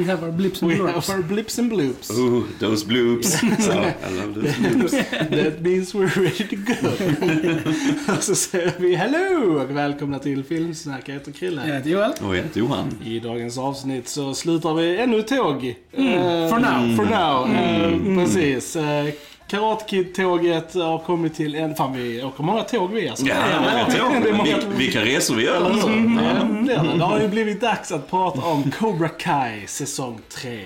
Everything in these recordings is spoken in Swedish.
We have our blips and We blurps. have our blips and bloops. Ooh, those bloops. so, I love those bloops. That means we're ready to go. och så säger vi hello och välkomna till Filmsnack. Jag heter Krille. Jag heter Joel. Och jag heter Johan. I dagens avsnitt så slutar vi ännu ett tåg. Mm, Eh, for now. For now, eh, precis. Uh, Karate Kid-tåget har kommit till en... Fan, vi åker många tåg vi alltså. Ja, det är många många tåg. Vil- Vilka resor vi gör alltså. hur? Ja, det det. Har ju blivit dags att prata om Cobra Kai säsong 3.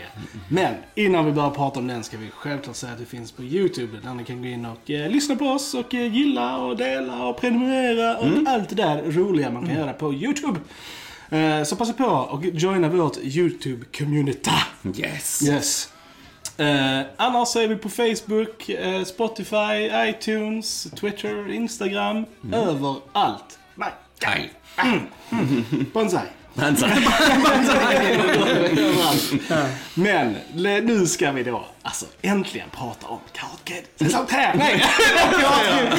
Men innan vi börjar prata om den ska vi självklart säga att det finns på YouTube. Där ni kan gå in och eh, lyssna på oss och eh, gilla och dela och prenumerera och allt det där roliga man kan göra på YouTube. Eh, så passa på och joina vårt YouTube-community. Yes. Yes. Eh, annars är vi på Facebook, eh, Spotify, iTunes, Twitter, Instagram. Överallt. Nej, Kai. bonsai. Men så- Överallt. Men nu ska vi då alltså äntligen prata om Karate Kid säsong 3. Nej!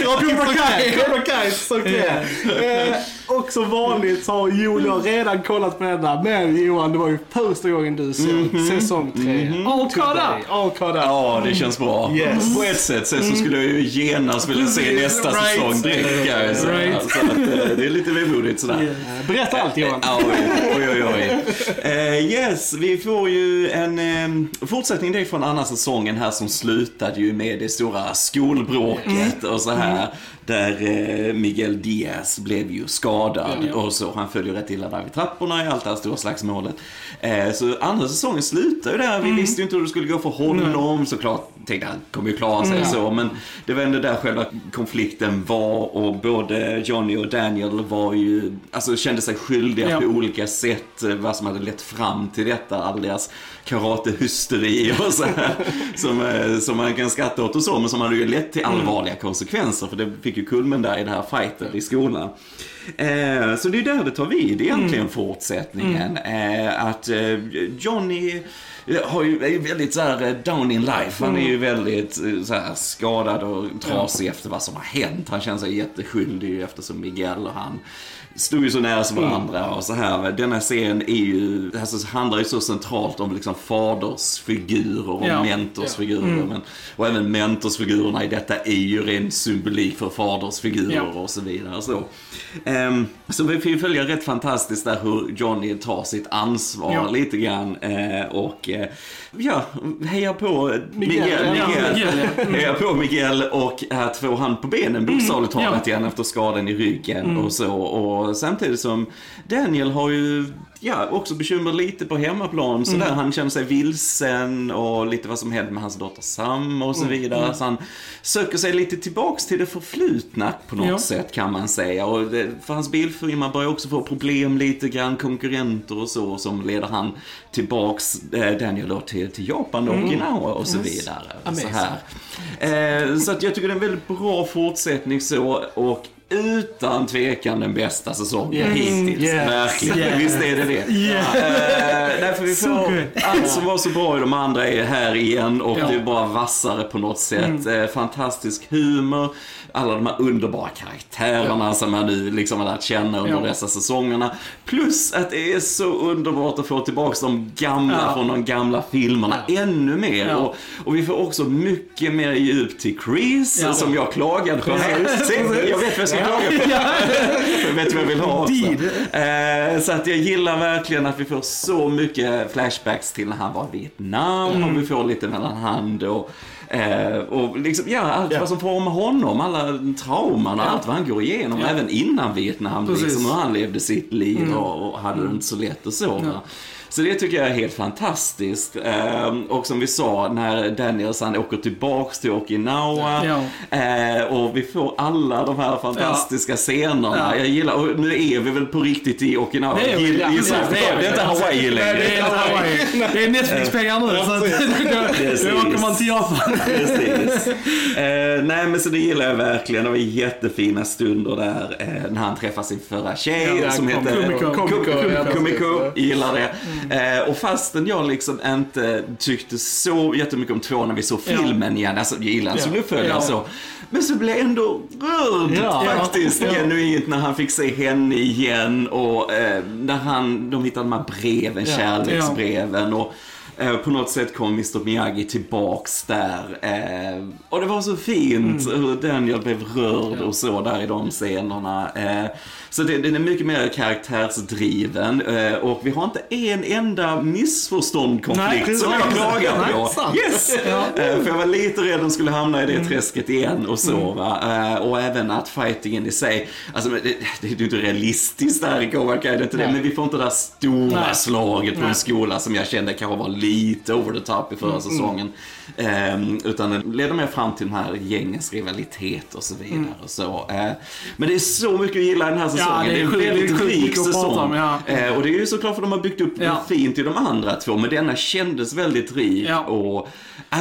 Cobra Kai! Cobra Kai säsong 3. Eh, och som vanligt så har jag redan kollat på denna. Men Johan, det var ju första gången du såg säsong 3. All caught up. All caught up. Ja, det känns bra. Yes. På ett sätt. Sen så skulle jag ju genast vilja se nästa Right. säsong direkt. kan jag säga. Right. Så att, eh, det är lite vemodigt sådär. Eh, Berätta allt Johan. Oj, oj, oj. Eh, yes, vi får ju en eh, fortsättning det från andra säsongen här som slutade ju med det stora skolbråket och så här. Där eh, Miguel Diaz blev ju skadad och så. Han föll ju rätt illa där vid trapporna i allt det här stora slagsmålet. Eh, så andra säsongen slutar ju där. Vi visste ju inte hur det skulle gå för honom. Såklart tänkte han kommer ju klara sig så. Men det var ändå där själva konflikten var och både Johnny och Daniel var ju, alltså kände sig skyldiga Ja. på olika sätt. eh, Vad som hade lett fram till detta. All deras karatehysteri och så här. Som, som man kan skratta åt och så. Men som hade ju lett till allvarliga konsekvenser. För det fick ju kulmen där i det här fighten i skolan. Eh, så det är där det tar vid egentligen fortsättningen. Eh, att eh, Johnny har ju, är ju väldigt så här eh, down in life. Han är ju väldigt eh, så här, skadad och trasig efter vad som har hänt. Han känner sig jätteskyldig eftersom Miguel och han stod ju så nära som varandra och så här. Denna serien är ju, alltså, handlar ju så centralt om liksom fadersfigurer och Ja. mentorsfigurer. Men, och även mentorsfigurerna i detta är ju ren symbolik för fadersfigurer Ja. och så vidare. Så, Ehm, så vi får ju följa rätt fantastiskt där hur Johnny tar sitt ansvar Ja. lite grann. Eh, och ja, heja på Miguel, Miguel. ja. Heja på Miguel och att få han på benen bokstavligt talat Mm, ja. igen efter skadan i ryggen och så. Och samtidigt som Daniel har ju ja, också bekymmer lite på hemmaplan. Sådär. Han känner sig vilsen och lite vad som hände med hans dotter Sam och så vidare. Så han söker sig lite tillbaks till det förflutna på något Ja. sätt kan man säga. Och det, för hans bilfirma börjar också få problem lite grann, konkurrenter och så, som leder han tillbaks, eh, Daniel då, till, till Japan och Okinawa och så vidare. Så, här. Eh, så att jag tycker det är en väldigt bra fortsättning så, och utan tvekan den bästa säsongen Yes. hittills. Yes. Verkligen. Yes. Visst är det det? Yeah. Eh, därför vi So får, good. allt som var så bra i de andra är här igen och Ja. det är bara vassare på något sätt. Eh, fantastisk humor, alla de här underbara karaktärerna som man nu liksom har lärt känna under Ja. dessa säsongerna. Plus att det är så underbart att få tillbaka de gamla Ja. från de gamla filmerna ännu mer. Och, och vi får också mycket mer djup till Chris, som jag klagade på. Jag vet vad jag ska klaga på. Jag vet vad jag vill ha också. Eh, så att jag gillar verkligen att vi får så mycket flashbacks till när han var i Vietnam och vi får lite mellan hand och Eh, och liksom, ja, allt Ja. vad som formar honom, alla trauman och allt vad han går igenom, även innan Vietnam, Precis. liksom, hur han levde sitt liv och, och hade det inte så lätt och så. Så det tycker jag är helt fantastiskt. Eh, och som vi sa, när Daniels han åker tillbaks till Okinawa Ja. eh, och vi får alla de här fantastiska scenerna. Ja. Jag gillar, och nu är vi väl på riktigt i Okinawa. Det är vi, ja. Ja, det är det är inte Hawaii längre. det är Hawaii. Det är Netflix-pengar nu, så då, då åker man till Japan. Precis. Eh, nej men så det gillar jag verkligen. Det var jättefina stunder där eh, när han träffar sin förra tjej som heter Kumiko. Kumiko. Gillar det. Eh, och fastän jag liksom inte tyckte så jättemycket om tvåan när vi såg Ja. filmen igen. Alltså jag gillar en Ja. uppföljare Ja. så. Men så blev jag ändå rörd Ja. faktiskt Ja. genuint när han fick se henne igen och eh, när han, de hittade de här breven, kärleksbreven och eh, på något sätt kom Mr Miyagi tillbaks där. Eh, och det var så fint Mm. hur Daniel blev rörd och så där i de scenerna. Eh, så det, den är mycket mer karaktärsdriven och vi har inte en enda missförstånd konflikt Nej, som jag klagar på. Yes! Eh, För jag var lite rädd att de skulle hamna i det träsket igen och så. Eh, Och även att fightingen i sig, alltså det, det är ju inte realistiskt där i inte det, Nej. men vi får inte det där stora Nej. slaget på Nej. en skola som jag kände kanske var lite over the top i förra säsongen. Ehm, utan det leder mer fram till den här gängens rivalitet och så vidare. Och så. Eh, men det är så mycket att gilla den här säsongen. det är det är en väldigt rik att säsong. om, ja. Eh, och det är ju såklart för de har byggt upp Ja. fint i de andra två, men denna kändes väldigt rik Ja. och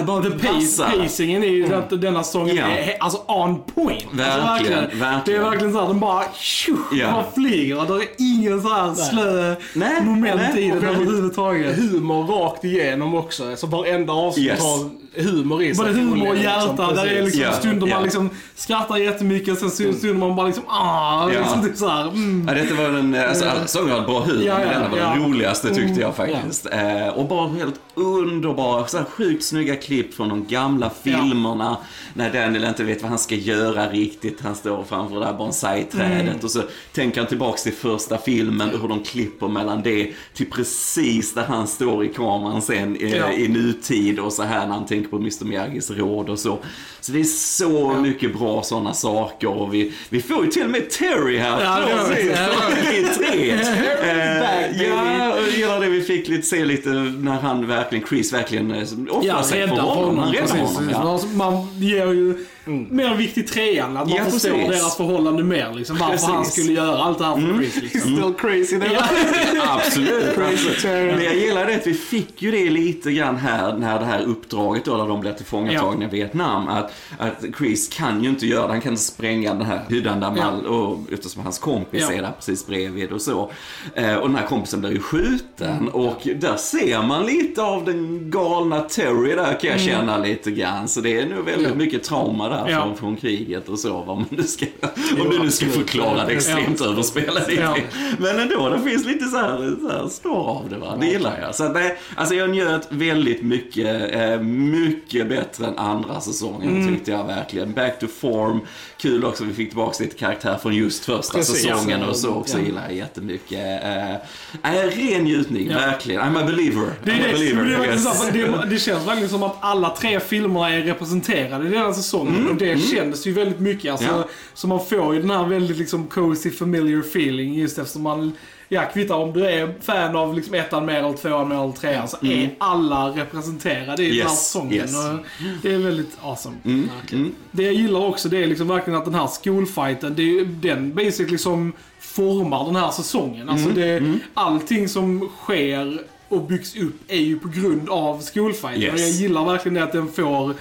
bara The pace, vassare. pacingen är ju att denna sången Ja. är alltså on point. Verkligen, alltså, verkligen. Det är verkligen så att den bara, tjo, Ja. bara flyger. Och det är ingen så här slö Nej, moment nej. i den överhuvudtaget. Humor rakt igenom också. Alltså varenda avsnitt Yes. har humor i sig. Både humor och Liksom, hjärta. Där är liksom Ja, stunder ja. man liksom skrattar jättemycket, sen stunder man bara liksom ah, Ja. liksom typ så här, mm. Ja, detta var den, alltså alla sånger hade bra humor, ja, men denna var den roligaste tyckte Mm, jag faktiskt. Eh, och bara helt underbara, så här sjukt snygga klipp från de gamla filmerna. När Daniel inte vet vad han ska göra riktigt. Han står framför det där bonsai-trädet Mm. och så tänker han tillbaks till första filmen och hur de klipper mellan det till precis där han står i kameran sen eh, i nutid och så här när han tänker på Mr Miyagis råd och så. Så det är så mycket bra sådana saker och vi, vi får ju till och med Terry här. Ja. Precis, Ja, tre. Eh, ja, jag gillar det vi fick lite, se lite när han verkligen, Chris verkligen eh, offrar Ja, sig för honom. honom. Han räddar honom. Ja. Man ger ju mer vikt i trean. Att man Ja, förstår precis. deras förhållande mer. Liksom, varför Precis. han skulle göra allt det här för Chris. Liksom. Still crazy. Det Ja. Absolut. Crazy. Men jag gillar det att vi fick ju det lite grann här när det här uppdraget då, där de blev tillfångatagna i Vietnam. Att, att Chris kan ju inte göra det, han kan inte spränga den här hyddan där Ja. Mal, och, eftersom hans kompis Ja. är där precis bredvid och så. Eh, och den här kompisen blir ju skjuten Mm. och där ser man lite av den galna Terry där kan jag känna lite grann. Så det är nog väldigt Ja. mycket trauma där Mm. Ja. från, från kriget och så. Vad man nu ska, om du nu ska förklara det Ja. extremt överspelat lite. Ja. Men ändå, det finns lite så här, så här spår av det va. Det gillar jag. Så att, nej, alltså jag njöt väldigt mycket, eh, mycket bättre än andra säsongen Mm. tyckte jag verkligen. Back to form. Kul också, vi fick tillbaka lite karaktär från just första Precis. säsongen Ja. och så också Ja. gillar jag jättemycket. Eh, äh, ren njutning, Ja. verkligen. I'm a believer. Det, är I'm a det, believer. det, yes. det, det känns verkligen som att alla tre filmerna är representerade i den här säsongen. och det kändes ju väldigt mycket. Alltså, Mm, Ja. Så man får ju den här väldigt liksom cozy familiar feeling just eftersom man Ja, kvittar om du är fan av liksom ettan mer eller tvåan mer eller trean så är alla representerade i den här Mm. Yes, yes. Det är väldigt awesome. Mm, mm. Det jag gillar också det är liksom verkligen att den här skolfighten, det är ju den basically som formar den här säsongen. Alltså Mm, det, allting som sker och byggs upp är ju på grund av skolfighten. Yes. Och jag gillar verkligen det att den får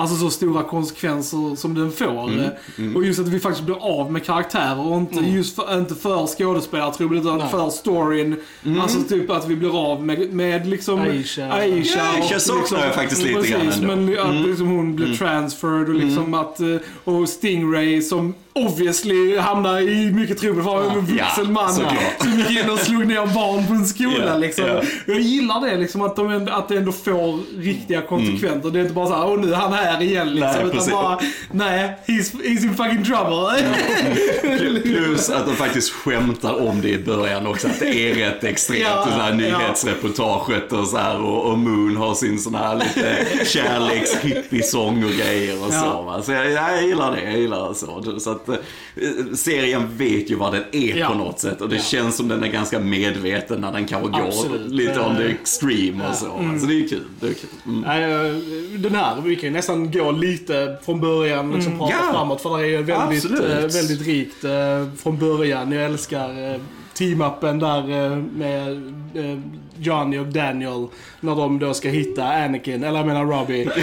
Alltså så stora konsekvenser som den får. Mm, Och just att vi faktiskt blir av med karaktärer och inte just för, inte för skådespelartrubbel utan Nej. för storyn. Mm. Alltså typ att vi blir av med, med liksom Aisha. Aisha Ja, Aisha och saknar liksom, jag faktiskt lite precis, grann ändå. Mm. men att liksom hon blir transferred och liksom att, eh, och Stingray som obviously hamnar i mycket trubbel för en vuxen Ja, man såklart. som gick in och slog ner barn på en skola Ja, liksom. ja. Jag gillar det liksom att, de, ändå- att det ändå får riktiga konsekvenser. Det är inte bara så här, åh nu är han här igen liksom. Nej, utan precis. bara, nej, he's, he's in fucking trouble. Plus att de faktiskt skämtar om det i början också, att det är rätt extremt. Ja, det här nyhetsreportaget och så här och, och Moon har sin sån här lite kärleks-hippiesång och grejer och så. Ja. Va? Så jag, jag gillar det, jag gillar så. Så att eh, serien vet ju vad den är Ja. på något sätt och det känns som den är ganska medveten när den kanske går lite on the Eh, extreme och så. va? Så det är kul. Det är kul. Mm. Eh, den här, vi kan ju nästan gå lite från början, liksom prata Ja. framåt. För det är ju väldigt, Absolut. väldigt rikt från början. Jag älskar team-upen där med Johnny och Daniel. När de då ska hitta Anakin, eller jag menar Robbie.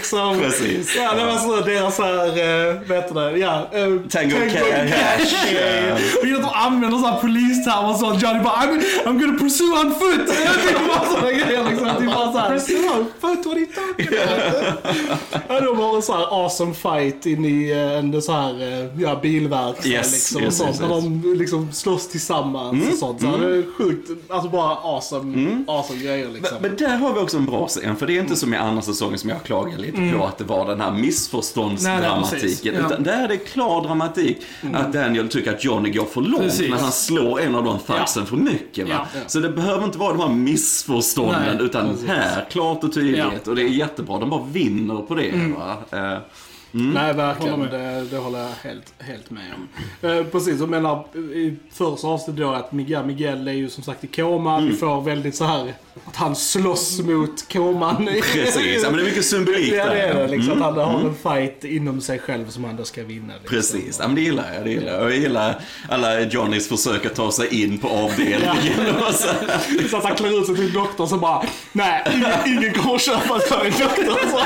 Liksom... Precis. Ja, det var så deras här, uh, vad heter det? Ja, uh, Tango Cash. Och jag att de använder såhär polistermer och sånt. Johnny bara I'm, I'm gonna pursue on foot. Typ bara sådana grejer liksom. Typ bara såhär. Fuck what are you talking about? ja, de har en sån här awesome fight in i eh, en så här, eh, ja, bilverkstad Yes, liksom. yes, och sånt, yes, När yes. de liksom slåss tillsammans och sånt. Så här, Det är sjukt, alltså bara awesome, awesome grejer liksom. Men där har vi också en bra scen, för det är inte som i andra säsongen som jag klagar lite på att det var den här Nej, nej, precis. missförståndsdramatiken. Ja. Utan där är det klar dramatik att Daniel tycker att Johnny går för långt Precis. när han slår en av de thugsen för mycket. Va? Ja. Så det behöver inte vara de här missförstånden Nej, utan här, klart och tydligt. Ja. Mm. Och det är jättebra, de bara vinner på det. Va? Eh, Nej, verkligen. Det, det håller jag helt, helt med om. Eh, precis, jag menar i första avsnittet då att Miguel, Miguel är ju som sagt i koma. Mm. Vi får väldigt så här att han slåss mot koman. Precis, ja, men det är mycket symbolik Ja, det är det. där. Liksom, Att han har en fight inom sig själv som han då ska vinna. Liksom. Precis, ja, men det gillar jag. Det gillar jag. Och jag gillar alla Johnnys försök att ta sig in på avdelningen. och så. Så att han klär ut sig till doktor så bara, nej, ingen, kommer köpa att jag är doktor. Så.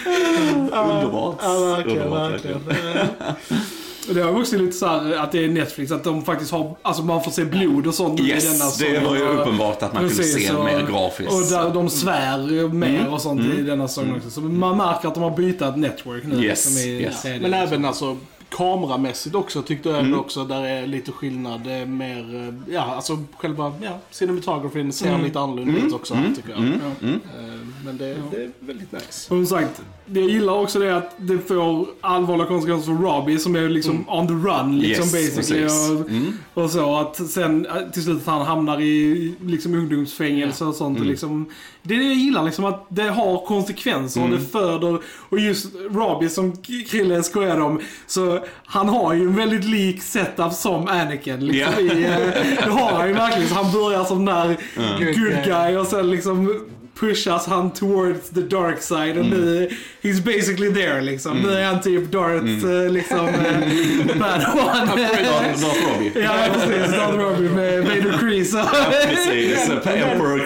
Underbart. Ja, verkligen, Underbart, verkligen. Det var också lite så här att det är Netflix, att de faktiskt har, alltså man får se blod och sånt i denna Yes, det var ju Och- uppenbart att man kunde se och- mer grafiskt. Och där de svär mer och sånt i denna säsongen också. Så man märker att de har bytt network nu. Yes, liksom, i yes. Men även alltså kameramässigt också tyckte jag ändå också där är lite skillnad. Det är mer, eh, ja alltså själva ja, cinematografin ser lite annorlunda ut också här, tycker jag. Ja. Eh, Men det, det är väldigt nice. Och som sagt, jag gillar också det att det får allvarliga konsekvenser för Robbie som är liksom on the run liksom Yes, basically. precis. Mm. Och, och så att sen eh, till slut att han hamnar i liksom ungdomsfängelse och sånt. Mm. Och liksom, det är det jag gillar liksom att det har konsekvenser Mm. och det föder. Och just Robbie som Krille skojade om. Så han har ju en väldigt lik setup som Anakin. Liksom, Ja. i, eh, det har han ju verkligen. Så han börjar som den där Good guy och sen liksom pushas han towards the dark side och nu, he's basically there liksom. Nu är han typ Darth, eh, liksom, eh, Padawan. Darth Robbie. ja, precis. Darth Robbie med Vader Kreese. Precis, Emperor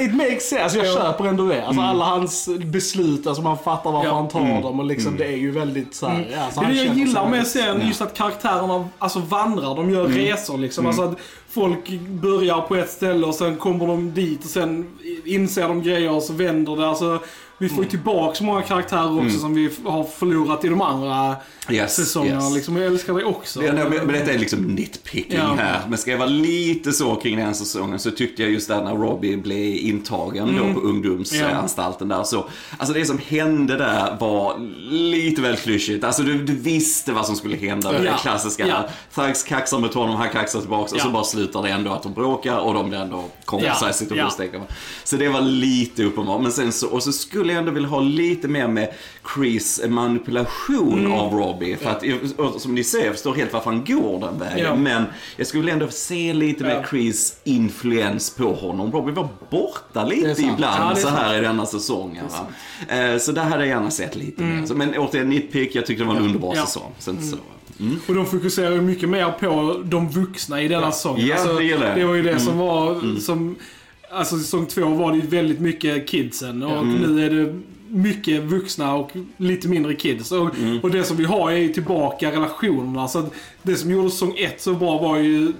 it makes sense. Alltså jag köper ändå det. Alltså alla hans beslut, alltså man fattar varför Ja. han tar dem och liksom det är ju väldigt så här, ja, så Det jag gillar med serien, just att karaktärerna alltså, vandrar, de gör resor liksom. Alltså att folk börjar på ett ställe och sen kommer de dit och sen inser de grejer och så vänder det. Alltså, vi får ju tillbaka så många karaktärer också som vi har förlorat i de andra Yes, säsongerna. yes. Liksom. Jag älskar det också. Det, men men detta är liksom nitpicking Ja. här. Men ska jag vara lite så kring den säsongen så tyckte jag just där när Robbie blev intagen då på ungdomsanstalten där. Så, alltså det som hände där var lite väl klyschigt. Alltså du, du visste vad som skulle hända. Det Ja. klassiska. Ja. Thugs kaxar mot honom, han kaxar tillbaks och så Ja. bara slutar det ändå att de bråkar och de blir ändå kompisar Ja. i situationstecken. Så det var lite uppenbart. Men sen så, och så skulle jag ändå vilja ha lite mer med Chris manipulation Mm. av Robbie. För att, som ni ser, jag förstår helt varför han går den vägen. Ja. Men jag skulle ändå se lite Ja. mer Chris influens på honom. Robbie var borta Det lite ibland Ja, det så här i denna säsongen. Va? Eh, Så där hade jag gärna sett lite mer. Så, Men återigen, nitpick, jag tyckte det var en underbar Mm. Ja. säsong. Sen så. Och de fokuserar ju mycket mer på de vuxna i denna säsong. Ja, det gillar jag. det var ju det Mm. som var, som, alltså säsong två var det ju väldigt mycket kidsen och Mm. nu är det mycket vuxna och lite mindre kids. Och, Mm. och det som vi har är ju tillbaka relationerna. Så det som gjorde säsong ett så bra var ju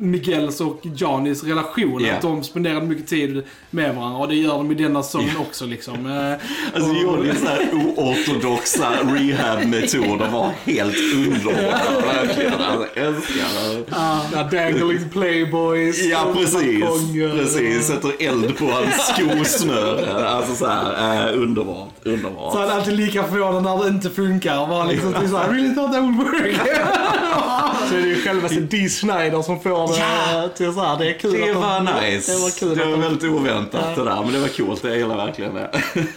Miguels och Janis relation. Ja. Att de spenderade mycket tid med varandra och det gör de i denna säsongen också liksom. Eh, Alltså och- Johnnys så här oortodoxa rehab-metoder var helt underbara. Verkligen. Alltså, jag älskar det. Ja, dangling playboys. Ja, precis. Precis. Sätter eld på hans skosnöre. Alltså så här, eh, underbart. Underbart. Så han är alltid lika förvånad när det inte funkar. Bara liksom typ såhär, I really thought that would work. Så är det ju självaste Dee Snyder som får Ja. till så här. Det är kul Det att de- var nice. Det var kul Det var de- väldigt oväntat det där. Men det var coolt. Jag gillar verkligen det.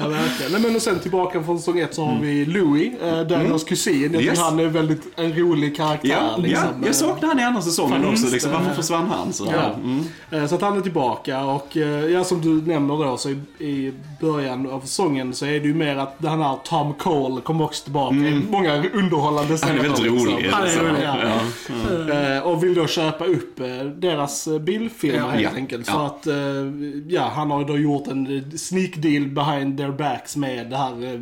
Ja, verkligen. Nej, men och sen tillbaka från säsong ett så har vi Louis, eh, Daniels kusin. Jag Mm. Yes. han är väldigt en rolig karaktär. Ja, liksom. ja, jag saknade han i andra säsongen också. Liksom, det. varför försvann han? Så, Ja. mm. Eh, Så att han är tillbaka och eh, ja, som du nämner då så i, i början av säsongen så är det ju mer att den här Tom Cole kommer också tillbaka. i Många underhållande Mm. Han är scener. väldigt liksom. rolig. Han är liksom. rolig, ja. Ja. Eh, och vill då köpa upp eh, deras eh, bildfilmer Ja. helt Ja. enkelt. Ja. För att, ja, han har ju då gjort en sneak deal behind their backs med det här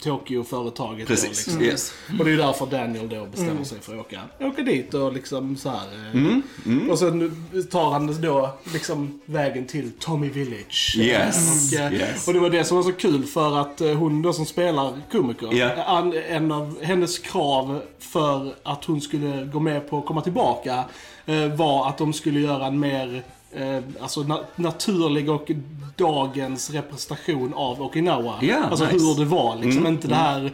Tokyo-företaget. då, Precis, liksom. yes. Och det är därför Daniel då bestämmer Mm. sig för att åka, åka dit och liksom så här. eh, Mm, Och sen tar han då liksom vägen till Tommy Village. Yes, Och, yes. och det var det som var så kul för att eh, hon då som spelar komiker, an- en av hennes krav för att hon skulle gå med på att komma tillbaka eh, var att de skulle göra en mer eh, alltså na- naturlig och dagens representation av Okinawa. Ja, alltså nice. hur det var liksom. Inte det här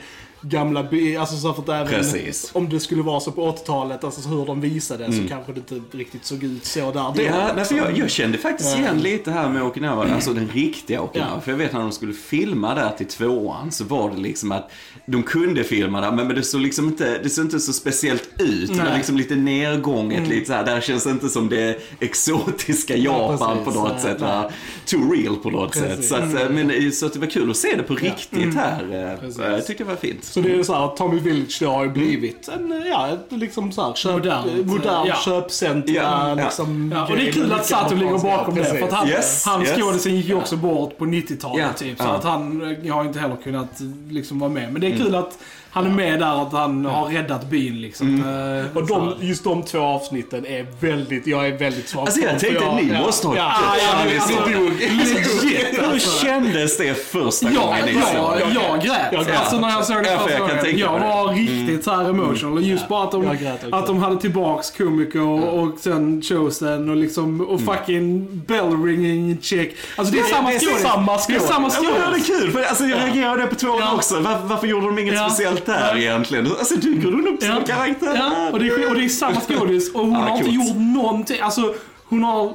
gamla, by- alltså så för att även Precis. om det skulle vara så på 80-talet, alltså hur de visade så kanske det inte riktigt såg ut så där då. Mm. Ja, nej, för jag, jag kände faktiskt Ja. igen lite här med Okinawa, alltså den riktiga Okinawa. Ja. För jag vet när de skulle filma där till tvåan så var det liksom att de kunde filma där men, men det såg liksom inte, det såg inte så speciellt ut. Det var liksom lite nergånget, lite så här, där känns det inte som det exotiska Japan precis. på något sätt. Va? Too real på något Precis. sätt. Så, att, eh, men, så att det var kul att se det på riktigt här. eh, Precis. Jag tyckte det var fint. Så det är så här att Tommy Village då har ju blivit en, eh, ja, ett liksom så här köp, Modernt, modern ja. köpcentra Ja, ja. liksom. Ja, och det är kul att Sato ligger bakom det. För att han, Yes, han yes. skådisen gick ju också bort på 90-talet Ja, typ. Så att han eh, har inte heller kunnat eh, liksom vara med. Men det är kul att han är med där och att han har räddat byn liksom. Eh, Och de, just de två avsnitten är väldigt, jag är väldigt svag Alltså jag tänkte jag- ni ja, måste ha ja, dött. ja, ja, Alltså, alltså, Legit Hur alltså. kändes det första Ja, gången ni ja, såg det? jag grät. Jag grät Alltså när jag såg det Ja, för första jag gången. Jag det. var riktigt så här emotional. Och just bara att de, Jag grät att de hade tillbaks Kumiko och, och sen Chosen och liksom och fucking bell ringing check. Alltså det är samma det är skådis. Det är samma Ja, men det är skådis. kul, för alltså, jag reagerade på tvåan Ja. också. Var, varför gjorde de inget Ja. speciellt Ja. egentligen? Alltså dyker hon upp som karaktär? Ja, och det, är, och det är samma skådis och hon Ja, har inte gjort någonting. Alltså hon har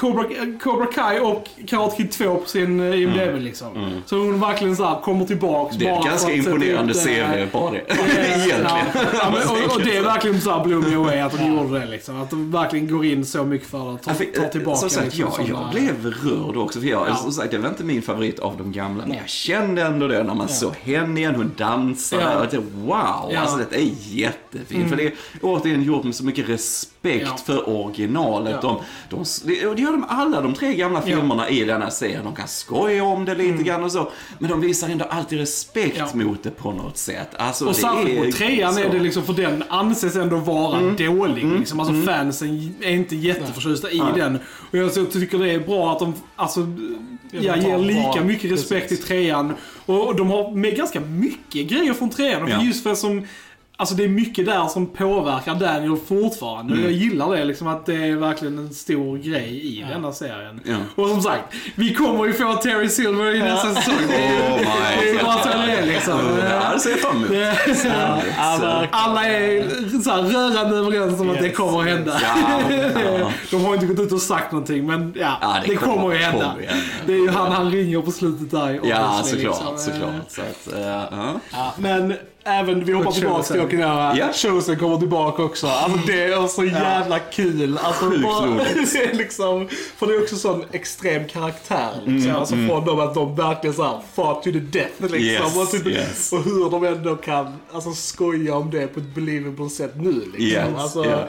Cobra, Cobra Kai och Karate Kid 2 på sin eh, IMDB liksom. Så hon verkligen så här kommer tillbaks Det är ett ganska imponerande ut, eh, CV bara det. Eh, Egentligen. Ja, ja, men, och, och det är verkligen så här blew me away att de gjorde det liksom. Att de verkligen går in så mycket för att ta, ta tillbaka Som sagt, liksom, jag, jag blev rörd också. För jag, Ja. som sagt, det var inte min favorit av de gamla. Men jag kände ändå det när man såg henne igen. Hon dansade. Ja. Och tänkte, wow, Ja. Mm. alltså det är jättefint. För det är återigen gjort med så mycket respekt Ja. för originalet. Ja. De, de, det, det gör de alla de tre gamla filmerna i denna serien. De kan skoja om det lite grann och så. Men de visar ändå alltid respekt Mm. Ja. mot det på något sätt. Alltså, Och särskilt är på trean så. är det liksom, för den anses ändå vara Mm. dålig. Liksom. Alltså fansen är inte jätteförtjusta i Nej. den. Och jag tycker det är bra att de alltså, ja, ger lika bra- mycket respekt precis. i trean. Och, och de har med ganska mycket grejer från trean. Och Ja. Just för som Alltså det är mycket där som påverkar Daniel fortfarande. Mm. Jag gillar det, liksom att det är verkligen en stor grej i denna serien. Ja. Och som sagt, vi kommer ju få Terry Silver i nästa säsong. Det Oh my det är bara så det är liksom. Ja, det ser jag fram emot. Ja, verkligen. Alla är så här rörande överens om att det Yes, kommer att hända. Ja, ja. De har inte gått ut och sagt någonting, men ja, Ja, det, kommer ju hända. kommer ju hända. Det är ju han han ringer på slutet där. Ja, såklart, liksom. såklart. Så att, ja. Ja, men även, vi hoppar tillbaka till Okinawa. Ja. Chosen kommer tillbaka också. Alltså det är så jävla kul. Alltså, Sjukt bara- roligt. det är liksom, för det är också sån extrem karaktär. Liksom. Mm, alltså från dem att de verkligen såhär fought to the death. Liksom. Yes, och, typ, yes. och hur de ändå kan alltså, skoja om det på ett believable sätt nu. Liksom. Yes, alltså, yeah.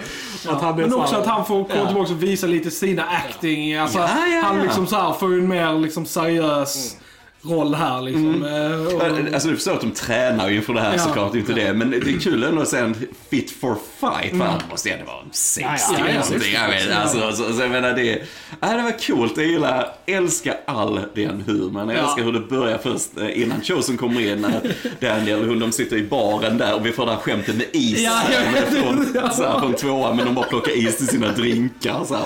att han är Men så också här- att han får komma Ja. tillbaka och visa lite sina acting. Alltså, Ja, ja, Han ja. liksom så här får en mer liksom seriös roll här liksom. Mm. Eh, och- Alltså du förstår att de tränar ju inför det här Ja. såklart, inte det. Men det är kul ändå att se en fit for fight. För han måste ändå vara 60 Ja, ja, eller någonting. Jag vet, alltså, så, så jag menar det, ja, det var coolt. Jag gillar, älskar all den humorn. Jag Ja. älskar hur det börjar först eh, innan Chosen kommer in. När Daniel och hon, de sitter i baren där och vi får det här skämtet med is. Ja, jag från, så här, från tvåan, men de bara plockar is till sina drinkar. Så här.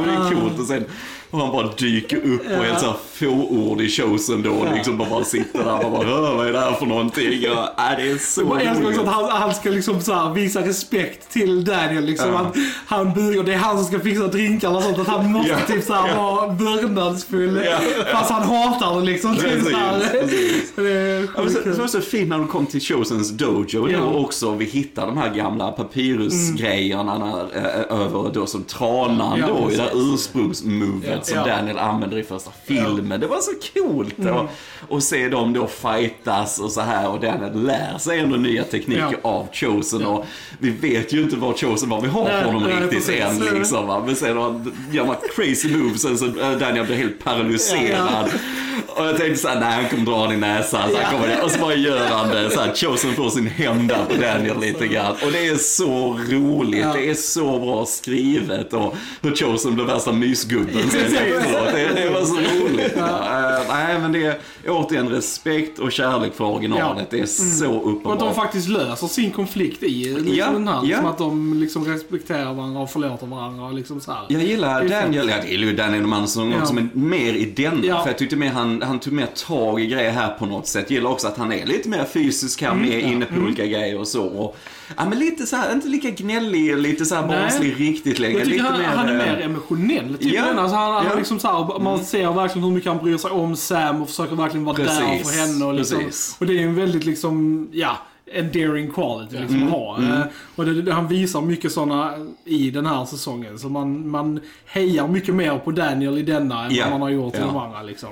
Men det är coolt. Och sen och han bara dyker upp och är en sån här fåordig Chosen då. Liksom bara, bara sitter där och bara, "Hö, vad är det här för någonting? Och, ja, det är så Jag älskar också att han, han ska liksom så visa respekt till Daniel. Liksom. Ja. Att han bugar, det är han som ska fixa drinkarna och sånt. Att han måste Ja. typ så här Ja. vara vördnadsfull. Ja. Fast han hatar det liksom. Typ, Precis, här. precis. Det är Ja, så, det var så fint när de kom till Chosens Dojo Ja. då också. Vi hittar de här gamla papyrusgrejerna när, eh, över då som tranan Ja, då i det här ursprungsmovet. Svärdet som Ja. Daniel använder i första filmen. Det var så coolt Mm. och, och se dem då fightas och så här och Daniel lär sig ändå nya tekniker Ja. av Chosen och vi vet ju inte vad Chosen var vi har Nej, på honom nej, riktigt än liksom va. Men sen gör man crazy moves sen så äh, Daniel blir helt paralyserad. Och jag tänkte såhär, nej han kommer dra den i näsan. Så han kommer, och så bara gör han det. Så här, Chosen får sin hämnd på Daniel lite grann. Och det är så roligt. Ja. Det är så bra skrivet. Och hur Chosen blir värsta mysgubben sen Precis. Det, det var så roligt. Ja. Eh, nej men det är återigen respekt och kärlek för originalet. Det är så Och att de uppenbart. faktiskt löser sin konflikt i liksom Ja, den här. Ja. att de liksom respekterar varandra och förlåter varandra. Och liksom så här. Jag gillar Det är Daniel, jag gillar ju Daniel Mansson Ja. också, men mer i denna. Ja. För jag tyckte mer han, han tog mer tag i grejer här på något sätt. Jag gillar också att han är lite mer fysisk, han är inne på olika grejer och så. Och, ja men lite så här, inte lika gnällig, lite så här barnslig riktigt längre. Jag tycker lite han, han är eh, mer emotionell. Typ Ja, alltså, han, han ja. liksom så här, man ser verkligen hur mycket han bryr sig om Sam och försöker verkligen vara där Precis, för henne. Och, liksom, precis. och det är en väldigt liksom, ja, endearing quality liksom Mm, att ha. Eh, Och det, det, han visar mycket sådana i den här säsongen. Så man, man hejar mycket mer på Daniel i denna än Ja, vad man har gjort i de andra liksom.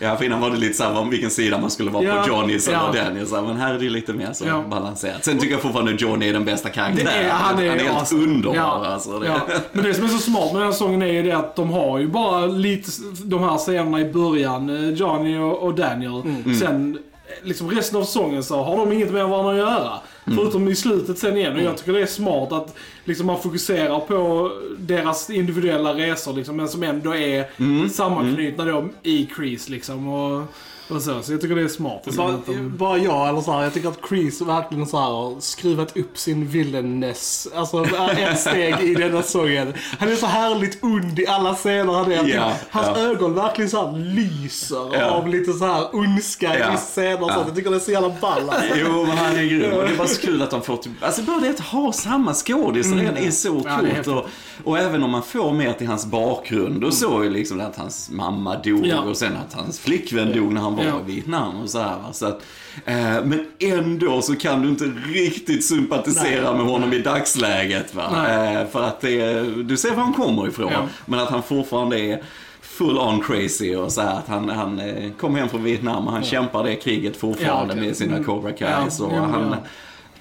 Ja, för innan var det lite så här om vilken sida man skulle vara Ja, på, Johnnys eller ja. Daniel. Så här, men här är det lite mer så Ja. balanserat. Sen tycker jag fortfarande Johnny är den bästa karaktären. Det är, han är, helt awesome. underbar Ja, alltså. Det. ja. Men det som är så smart med den här sången är ju det att de har ju bara lite de här scenerna i början, eh, Johnny och, och Daniel. Mm. Sen, eh, liksom resten av sången så har de inget med varandra att göra. Mm. Förutom i slutet sen igen. Och jag tycker det är smart att liksom, man fokuserar på deras individuella resor liksom, men som ändå är Mm. sammanknutna då i Crease liksom. Och, och så. så jag tycker det är smart. Liksom, Bara, att de- bara jag, eller så här, jag tycker att Chris verkligen så här har skruvat upp sin villainess. Alltså ett steg i denna sången. Han är så härligt ond i alla scener han är. Ja, Hans ja. ögon verkligen så här lyser Ja. av lite så här ondska i Ja, vissa scener. sånt. Jag tycker det är så jävla ball alltså. Jo, men han är grym. Och det är bara så kul att de får typ, alltså bara det att ha samma skådis redan är så Mm. Ja, är coolt. och, och även om man får mer till hans bakgrund och så är liksom att hans mamma dog Ja. och sen att hans flickvän dog när han var Ja. i Vietnam och så här. Så att, eh, men ändå så kan du inte riktigt sympatisera med honom i dagsläget. Va? Nej. Eh, för att det, du ser var han kommer ifrån. Ja. Men att han fortfarande är full on crazy och så här att han, han eh, kom hem från Vietnam och han kämpar det kriget fortfarande Ja, okej. med sina Mm. Cobra Ja, Kais. och ja, han ja.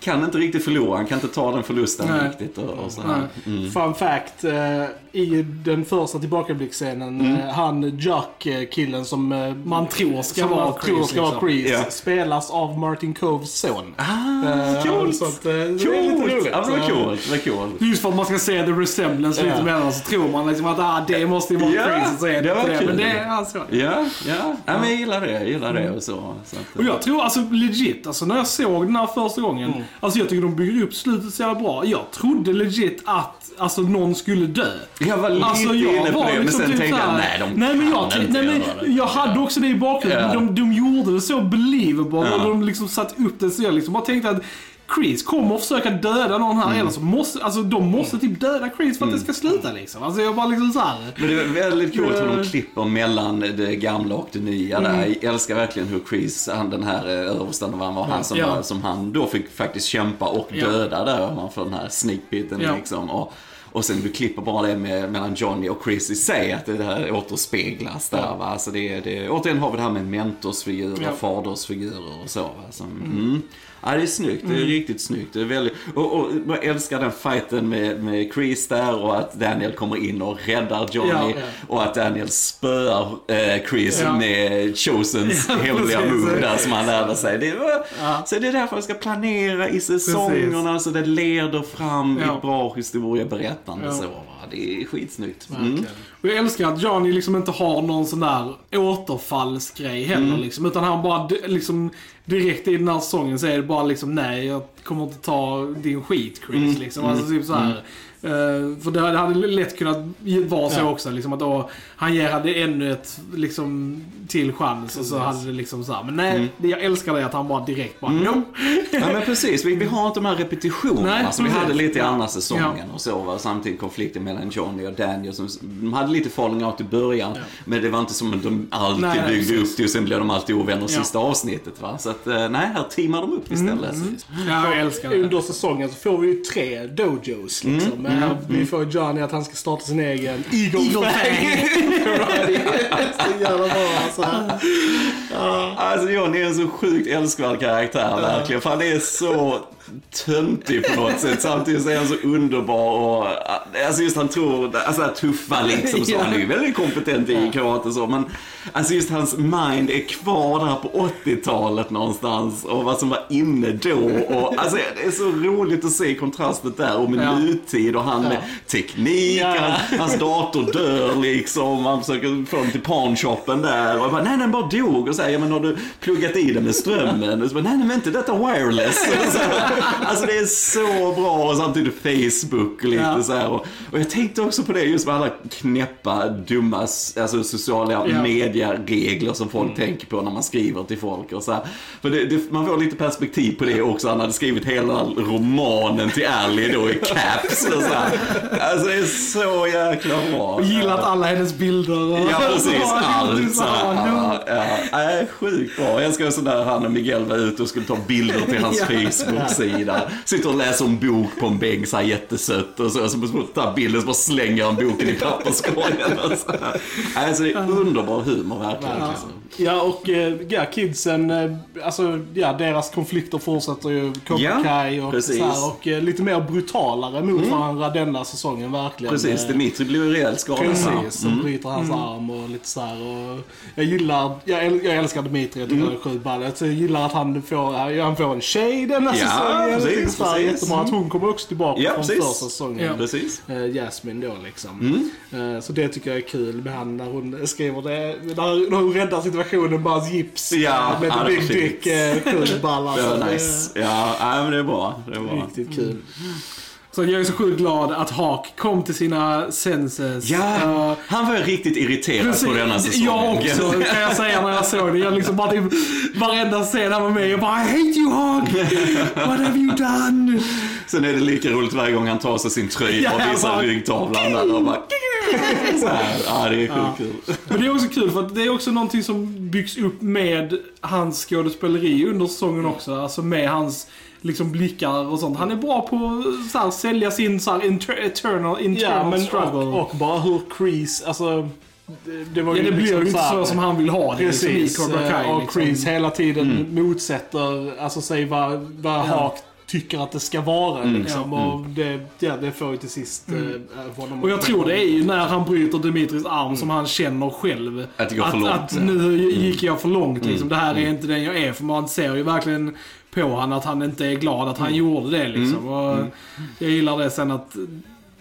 Kan inte riktigt förlora, han kan inte ta den förlusten Nej. riktigt. Och, och. Mm. Fun fact, eh, i den första tillbakablicksscenen, Mm. eh, han Jack-killen som eh, Man tror ska som vara Chris, ska vara liksom. Chris, Ja. spelas av Martin Coves son. Ah, Eh, coolt! Så att, det är lite Coolt! roligt. Ja, det var coolt. Det var coolt. Just för att man ska se the resemblance lite Ja. mellan så tror man liksom att ah, det måste ju vara Ja, crazy så är det det det. Men det är alltså. Ja, ja. ja men jag gillar det. Jag gillar det och så. så att, Och jag tror alltså legit, alltså när jag såg den här första gången. Alltså jag tycker de bygger upp slutet så jävla bra. Jag trodde legit att alltså, någon skulle dö. jag var lite Alltså jag inne på var det, men liksom sen typ tänkte jag nej, de nej, men jag, kan inte nej, men jag hade också det i bakgrunden. Ja. De, de gjorde det så believable Ja. och de liksom satt upp det så jag liksom bara tänkte att Chris kommer att försöka döda någon Mm. här, eller så måste, alltså de måste typ döda Chris för att det ska sluta liksom. Alltså jag bara liksom såhär. Men det är väldigt coolt hur de Eh. klipper mellan det gamla och det nya Mm. där. Jag älskar verkligen hur Chris, han den här eh, översten, han var, han som, Ja. som han då fick faktiskt kämpa och Ja. döda där, man får den här sneakbiten Ja. liksom. Och, och sen du klipper bara det med, mellan Johnny och Chris i sig, att det här återspeglas där va. Alltså det, det, återigen har vi det här med mentorsfigurer, Ja. fadersfigurer och så va. Som, mm. Ja, det är snyggt. Det är riktigt snyggt. Det är väldigt... Och, och jag älskar den fighten med, med Chris där och att Daniel kommer in och räddar Johnny. Ja, ja. Och att Daniel spöar eh, Chris Ja. med Chosens Ja, hemliga precis. move där som han lärde sig. Det Ja. Så det är därför jag ska planera i säsongerna så det leder fram Ja. i bra historieberättande. Ja. Så. Det är skitsnyggt. Mm. Och jag älskar att Johnny liksom inte har någon sån där återfallsgrej heller Mm. liksom. Utan han bara liksom direkt i den här sången så är det bara liksom nej, jag kommer inte ta din skit Chris Mm. liksom. Alltså typ så här. Eh, för det hade- lätt kunnat vara så Ja. också liksom att då han ger hade ännu ett liksom till chans och så hade det liksom så här. Men nej, Mm. jag älskar det att han bara direkt bara no. Ja men precis, vi, vi har inte de här repetitionerna Nej, som vi hade lite i Ja. andra säsongen och så. Va? Samtidigt konflikten mellan Johnny och Daniel. Som, de hade lite falling out i början, men det var inte som att de alltid Nej, byggde precis. upp det och sen blev de alltid ovänner Ja. sista avsnittet. Va? Så att, eh, nej, här teamar de upp istället. Ja, jag älskar det. Under säsongen så får vi ju tre dojos Mm, liksom. Men Vi får Johnny att han ska starta sin egen Eagle, Fang. så jävla bra alltså. Alltså Johnny är en så sjukt älskvärd karaktär verkligen. För han är så töntig på något sätt. Samtidigt så är han så underbar och alltså just han tror, alltså tuffa liksom. Så han är ju väldigt kompetent i karate och så. Men alltså just hans mind är kvar där på 80-talet någonstans. Och vad som var inne då. Och alltså det är så roligt att se kontrastet där. Och med Ja. nutid och han med teknik. Ja. Han, hans dator dör liksom. Han försöker få den till pawnshoppen där. Och jag bara, nej den bara dog. Och så här, ja men har du pluggat i den med strömmen? Och så bara, nej nej men inte detta wireless. Och alltså det är så bra. Och samtidigt Facebook och lite Ja. så här. Och, och jag tänkte också på det just med alla knäppa, dumma, alltså sociala Ja. medieregler som folk tänker på när man skriver till folk. Och så här. För det, det, man får lite perspektiv på det också. Han hade skrivit hela romanen till Ally då i caps. Och så här. Alltså det är så jäkla bra. Jag gillar att alla hennes bilder och... Ja precis, allt så Ja, här. Ja, ja, sjukt bra. Jag älskar också när han och Miguel var ute och skulle ta bilder till hans Ja. Facebook-sida. Sitter och läser en bok på en bänk så här jättesött och så, så tar bilden så bara slänger han boken i papperskorgen. Och. Alltså det är underbar humor verkligen. Alltså. Ja, och eh, ja, kidsen, eh, alltså ja, deras konflikter fortsätter ju. Cobra Ja, Kai och precis. Mm. så här, Och eh, lite mer brutalare mot varandra denna säsongen verkligen. Precis, Dimitri blir ju rejält skadad. Precis, som bryter hans arm och lite så här. Och jag gillar, jag, jag älskar Dimitri, jag tycker han är sjukt Jag gillar att han får, ja, han får en tjej denna Ja, säsongen. Precis, tycker så här precis. Jättebra att hon kommer också tillbaka Ja, från precis. första säsongen. Ja. Precis. Eh, Jasmine då liksom. Mm. Eh, så det tycker jag är kul med han när hon skriver det. När, när hon räddar situationen med hans gips. Ja, med ja, det big dick. Eh, sjukt ball Det alltså. var nice. Ja, men det är bra. Det är Det bra. riktigt kul. Så jag är så sjukt glad att Hawk kom till sina senses. Ja, Eh, han var ju riktigt irriterad på denna säsongen. Jag också, kan jag säga när jag såg det. Jag liksom bara typ, varenda scen han var med, jag bara I hate you Hawk! What have you done? Sen är det lika roligt varje gång han tar sig sin tröja Ja, och visar ryggtavlan där och bara... Så här. Ja, det är sjukt kul. Men det är också kul för att det är också någonting som byggs upp med hans skådespeleri under säsongen också. Alltså med hans liksom blickar och sånt. Han är bra på att så här, sälja sin så här, inter eternal, internal Ja, men struggle. och, och bara hur Kreese, alltså. Det, det var ja, det blir ju inte här- så som han vill ha det Precis, liksom, i Cobra Kai. eh, och liksom. Kreese hela tiden motsätter, alltså säg vad, vad Hawk tycker att det ska vara liksom. Ja. Och det, ja, det får ju till sist eh, honom Och jag tror det är ju när han bryter Dimitris arm som han känner själv. Att det går för att, långt, att nu gick jag för långt liksom. Det här är inte den jag är. För man ser ju verkligen på han att han inte är glad att han gjorde det liksom. Och Jag gillar det sen att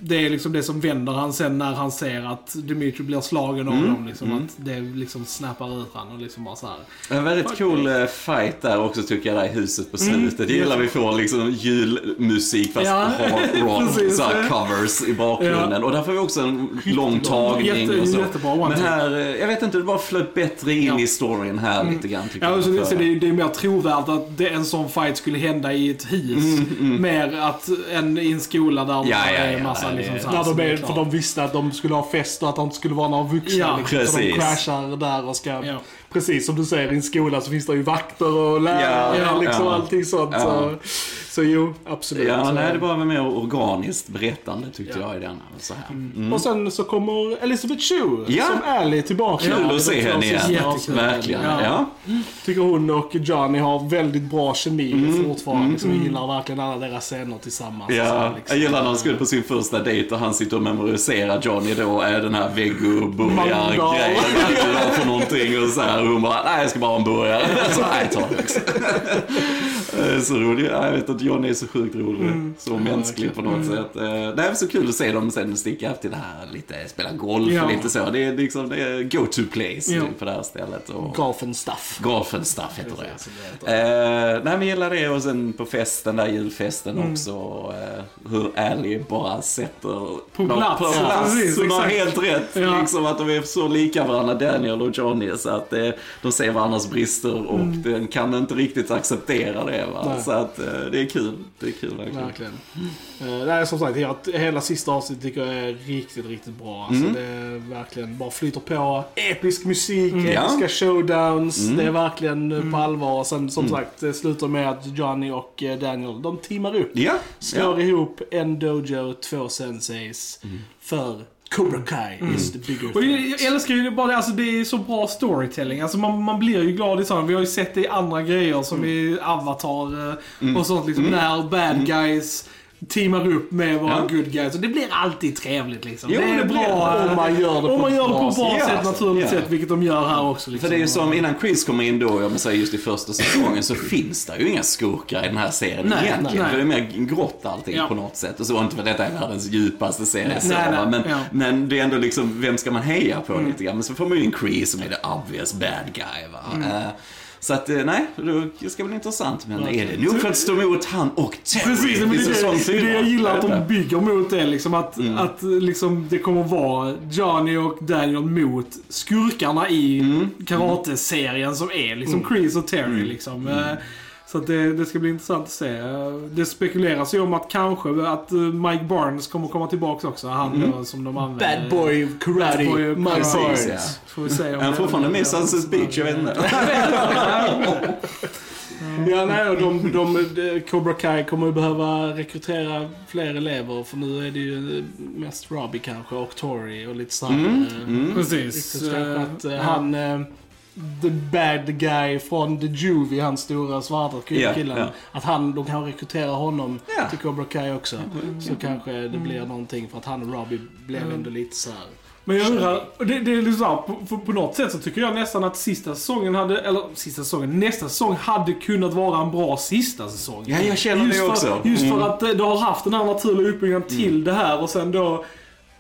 det är liksom det som vänder han sen när han ser att Dimitri blir slagen av dem. Liksom, Att det liksom snappar ut han och liksom bara så här. En väldigt cool eh, fight där också tycker jag, där i huset på slutet. Det gillar vi får liksom julmusik fast Ja, hard rock, så här covers i bakgrunden. Och där får vi också en lång tagning Jätte- och så. jättebra Men här, eh, jag vet inte, det bara flöt bättre in Ja. Mm. i storyn här lite grann tycker Ja, jag. så så det, är- det är mer trovärdigt att det, en sån fight skulle hända i ett hus. Mer att än i en skola där Ja, det ja, är ja, massa det- liksom, så här När de är för de visste att de skulle ha fest och att de inte skulle vara några vuxna. Ja, liksom, så de crashar där och ska... Ja. Precis som du säger, i en skola så finns det ju vakter och lärare Ja, ja, liksom ja. allting sånt. Ja. Så, så jo, absolut. Ja, nej, det var mer organiskt berättande tyckte jag i denna. Så här. Mm. Och sen så kommer Elizabeth Shue Ja. som Ally tillbaka. Kul att se de henne igen. Verkligen. Ja. Ja. Tycker hon och Johnny har väldigt bra kemi Mm. fortfarande. Liksom, jag gillar verkligen alla deras scener tillsammans. Ja, Så, liksom. jag gillar när han skulle på sin första dejt och han sitter och memoriserar Johnny då är den här vego-burgar-grejen. Vad det var för någonting och så här. Och hon bara, nej jag ska bara ha en burgare. Så, nej, ta det också. Eh, Så rolig. Ja, Jag vet att Johnny är så sjukt rolig. Så mänsklig på något sätt. Eh, Det är så kul att se dem sen sticka till det här lite, spela golf Ja. och lite så. Det är liksom, det är go-to place Ja. typ, på det här stället. Och, Golf and stuff. Golf and stuff heter det. Som det heter. Eh, nej men gillar det och sen på festen, där julfesten Mm. också. Eh, hur Ally bara sätter På plats, På ja, plats. precis, Hon har helt rätt. Ja. Liksom att de är så lika varandra, Daniel och Johnny. Så att eh, de ser varandras brister och Mm. den kan inte riktigt acceptera det. Det. Va? Nej. Så att eh, det är kul. Det är kul verkligen. Verkligen. Uh, nej, som sagt, jag, hela sista avsnittet tycker jag är riktigt, riktigt bra. Alltså, Mm. Det är verkligen bara flyter på. Episk musik, Ja. episka showdowns. Mm. Det är verkligen eh, på allvar. Och sen som sagt, det slutar med att Johnny och Daniel, de teamar upp. Ja, Slår ja. ihop en dojo, två senseis. För Cobra Kai is the bigger Och jag, jag älskar ju bara det, alltså det är så bra storytelling. Alltså man, man blir ju glad i sånt. Vi har ju sett det i andra grejer som i Avatar eh, och sånt liksom. När bad guys teamar upp med våra Ja. good guys. Och det blir alltid trevligt liksom. Jo, det är det bra. Om man gör det på man gör det på bra ett bra sätt. sätt, naturligt ja. sätt, vilket de gör här också. Liksom. För det är ju som innan Chris kommer in då, man säger just i första säsongen, så finns det ju inga skurkar i den här serien Nej, egentligen. nej. För det är mer grått allting Ja. på något sätt. Och så inte för detta är världens djupaste serie så, men, ja. men det är ändå liksom, vem ska man heja på lite grann? Men så får man ju in Chris som är the obvious bad guy. Va? Eh, så att, eh, nej, det ska bli intressant. Men är det nog för att stå emot han och Terry Precis, men i det, det, det är det jag gillar att de bygger mot det. Liksom, att, att liksom, det kommer vara Johnny och Daniel mot skurkarna i karateserien som är liksom Chris och Terry. Liksom. Eh, Så att det, det ska bli intressant att se. Det spekuleras ju om att kanske att eh, Mike Barnes kommer komma tillbaka också. Han då, som de använder. Bad boy karate, Bad boy Mike karate. Barnes. Får vi se om Är han fortfarande med i Sunset Beach? Jag vet inte. Ja, nej, och de, de, de, Cobra Kai kommer ju behöva rekrytera fler elever för nu är det ju mest Robbie kanske och Tori och lite sådär. Mm, mm. Precis. Riktigt kanske att Ja. han, eh, the bad guy från The Juvie, han stora svarta killen. ja. Att han, de kan rekrytera honom Ja. till Cobra Kai också. Så kanske det blir någonting för att han och Robbie blev ändå lite så här. Men jag undrar, det, det är liksom på, på, på något sätt så tycker jag nästan att sista säsongen hade, eller sista säsongen, nästa säsong hade kunnat vara en bra sista säsong. Ja, jag känner just det för, också. Just Mm. för att det- du har haft den här naturliga uppbyggnaden till det här och sen då